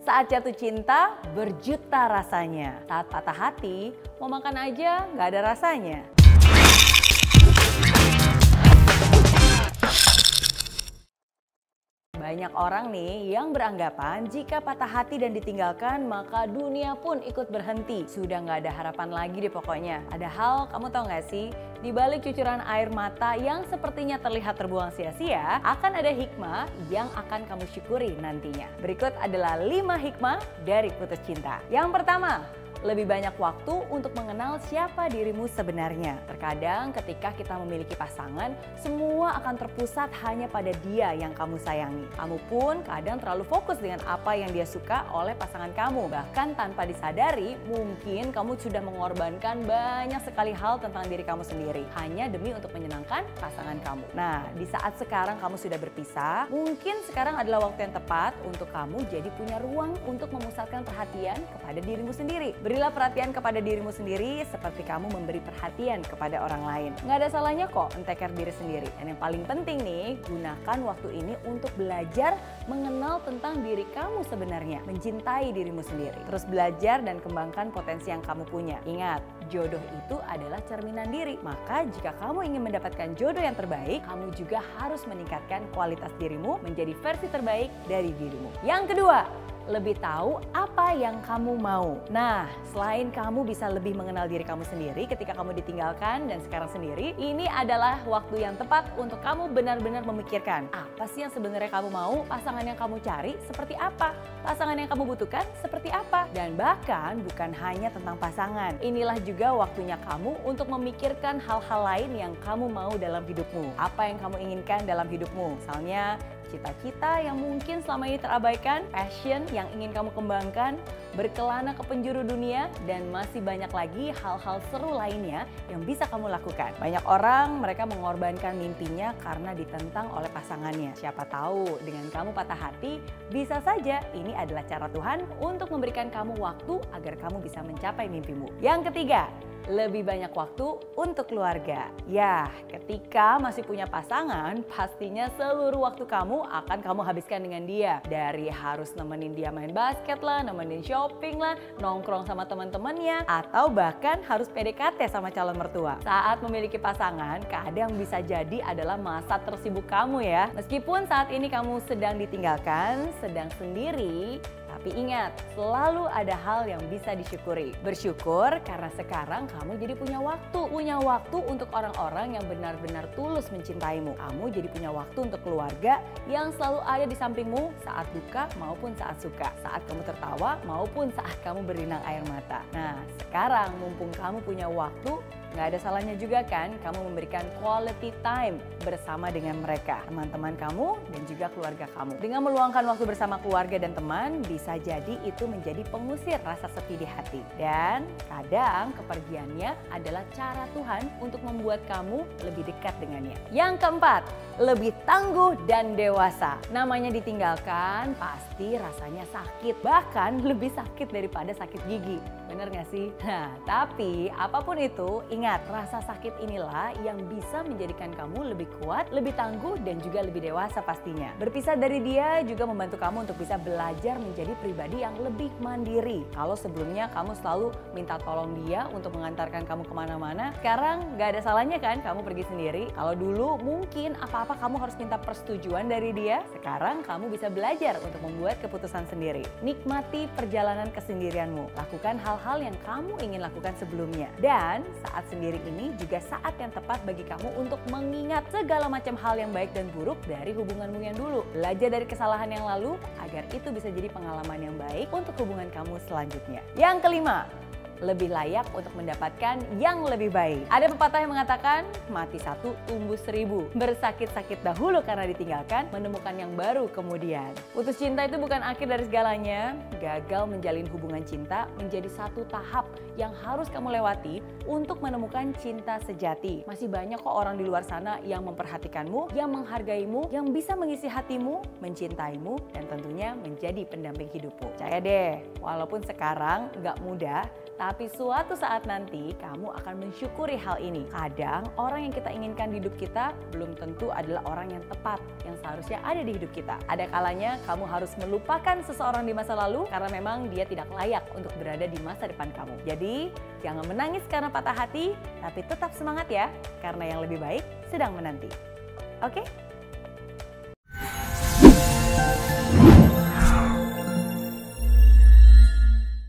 Saat jatuh cinta, berjuta rasanya. Saat patah hati, mau makan aja nggak ada rasanya. Banyak orang nih yang beranggapan jika patah hati dan ditinggalkan maka dunia pun ikut berhenti. Sudah nggak ada harapan lagi deh pokoknya. Padahal kamu tahu nggak sih di balik cucuran air mata yang sepertinya terlihat terbuang sia-sia, akan ada hikmah yang akan kamu syukuri nantinya. Berikut adalah 5 hikmah dari putus cinta. Yang pertama, lebih banyak waktu untuk mengenal siapa dirimu sebenarnya. Terkadang ketika kita memiliki pasangan, semua akan terpusat hanya pada dia yang kamu sayangi. Kamu pun kadang terlalu fokus dengan apa yang dia suka oleh pasangan kamu. Bahkan tanpa disadari, mungkin kamu sudah mengorbankan banyak sekali hal tentang diri kamu sendiri. Hanya demi untuk menyenangkan pasangan kamu. Nah, di saat sekarang kamu sudah berpisah, mungkin sekarang adalah waktu yang tepat untuk kamu jadi punya ruang untuk memusatkan perhatian kepada dirimu sendiri Berilah perhatian kepada dirimu sendiri seperti kamu memberi perhatian kepada orang lain. Nggak ada salahnya kok enteker diri sendiri. Dan yang paling penting nih, gunakan waktu ini untuk belajar mengenal tentang diri kamu sebenarnya. Mencintai dirimu sendiri. Terus belajar dan kembangkan potensi yang kamu punya. Ingat, jodoh itu adalah cerminan diri. Maka jika kamu ingin mendapatkan jodoh yang terbaik, kamu juga harus meningkatkan kualitas dirimu menjadi versi terbaik dari dirimu. Yang kedua, lebih tahu apa yang kamu mau. Nah, selain kamu bisa lebih mengenal diri kamu sendiri ketika kamu ditinggalkan dan sekarang sendiri, ini adalah waktu yang tepat untuk kamu benar-benar memikirkan apa sih yang sebenarnya kamu mau, pasangan yang kamu cari seperti apa, pasangan yang kamu butuhkan seperti apa, dan bahkan bukan hanya tentang pasangan. Inilah juga waktunya kamu untuk memikirkan hal-hal lain yang kamu mau dalam hidupmu. Apa yang kamu inginkan dalam hidupmu? Misalnya cita-cita yang mungkin selama ini terabaikan, passion yang ingin kamu kembangkan, berkelana ke penjuru dunia, dan masih banyak lagi hal-hal seru lainnya yang bisa kamu lakukan. Banyak orang mereka mengorbankan mimpinya karena ditentang oleh pasangannya. Siapa tahu dengan kamu patah hati, bisa saja ini adalah cara Tuhan untuk memberikan kamu waktu agar kamu bisa mencapai mimpimu. Yang ketiga, lebih banyak waktu untuk keluarga. Ya, ketika masih punya pasangan, pastinya seluruh waktu kamu akan kamu habiskan dengan dia. Dari harus nemenin dia main basket lah, nemenin shopping lah, nongkrong sama teman-temannya, atau bahkan harus PDKT sama calon mertua. Saat memiliki pasangan, kadang bisa jadi adalah masa tersibuk kamu ya. Meskipun saat ini kamu sedang ditinggalkan, sedang sendiri, tapi ingat, selalu ada hal yang bisa disyukuri. Bersyukur karena sekarang kamu jadi punya waktu. Punya waktu untuk orang-orang yang benar-benar tulus mencintaimu. Kamu jadi punya waktu untuk keluarga yang selalu ada di sampingmu saat duka maupun saat suka. Saat kamu tertawa maupun saat kamu berinang air mata. Nah, sekarang mumpung kamu punya waktu, Nggak ada salahnya juga kan kamu memberikan quality time bersama dengan mereka, teman-teman kamu dan juga keluarga kamu. Dengan meluangkan waktu bersama keluarga dan teman, bisa jadi itu menjadi pengusir rasa sepi di hati. Dan kadang kepergiannya adalah cara Tuhan untuk membuat kamu lebih dekat dengannya. Yang keempat, lebih tangguh dan dewasa. Namanya ditinggalkan pasti rasanya sakit, bahkan lebih sakit daripada sakit gigi. Bener gak sih? Nah, tapi apa pun itu, Ingat, rasa sakit inilah yang bisa menjadikan kamu lebih kuat, lebih tangguh, dan juga lebih dewasa pastinya. Berpisah dari dia juga membantu kamu untuk bisa belajar menjadi pribadi yang lebih mandiri. Kalau sebelumnya kamu selalu minta tolong dia untuk mengantarkan kamu ke mana-mana, sekarang gak ada salahnya kan kamu pergi sendiri. Kalau dulu mungkin apa-apa kamu harus minta persetujuan dari dia, sekarang kamu bisa belajar untuk membuat keputusan sendiri. Nikmati perjalanan kesendirianmu. Lakukan hal-hal yang kamu ingin lakukan sebelumnya. Dan saat sendiri ini juga saat yang tepat bagi kamu untuk mengingat segala macam hal yang baik dan buruk dari hubunganmu yang dulu. Belajar dari kesalahan yang lalu agar itu bisa jadi pengalaman yang baik untuk hubungan kamu selanjutnya. Yang kelima, lebih layak untuk mendapatkan yang lebih baik. Ada pepatah yang mengatakan, mati satu tumbuh seribu. Bersakit-sakit dahulu karena ditinggalkan, menemukan yang baru kemudian. Putus cinta itu bukan akhir dari segalanya. Gagal menjalin hubungan cinta menjadi satu tahap yang harus kamu lewati untuk menemukan cinta sejati. Masih banyak kok orang di luar sana yang memperhatikanmu, yang menghargaimu, yang bisa mengisi hatimu, mencintaimu, dan tentunya menjadi pendamping hidupmu. Percaya deh, walaupun sekarang nggak mudah, tapi suatu saat nanti kamu akan mensyukuri hal ini. Kadang orang yang kita inginkan di hidup kita belum tentu adalah orang yang tepat, yang seharusnya ada di hidup kita. Ada kalanya kamu harus melupakan seseorang di masa lalu karena memang dia tidak layak untuk berada di masa depan kamu. Jadi, jangan menangis karena patah hati, tapi tetap semangat ya, karena yang lebih baik sedang menanti. Oke?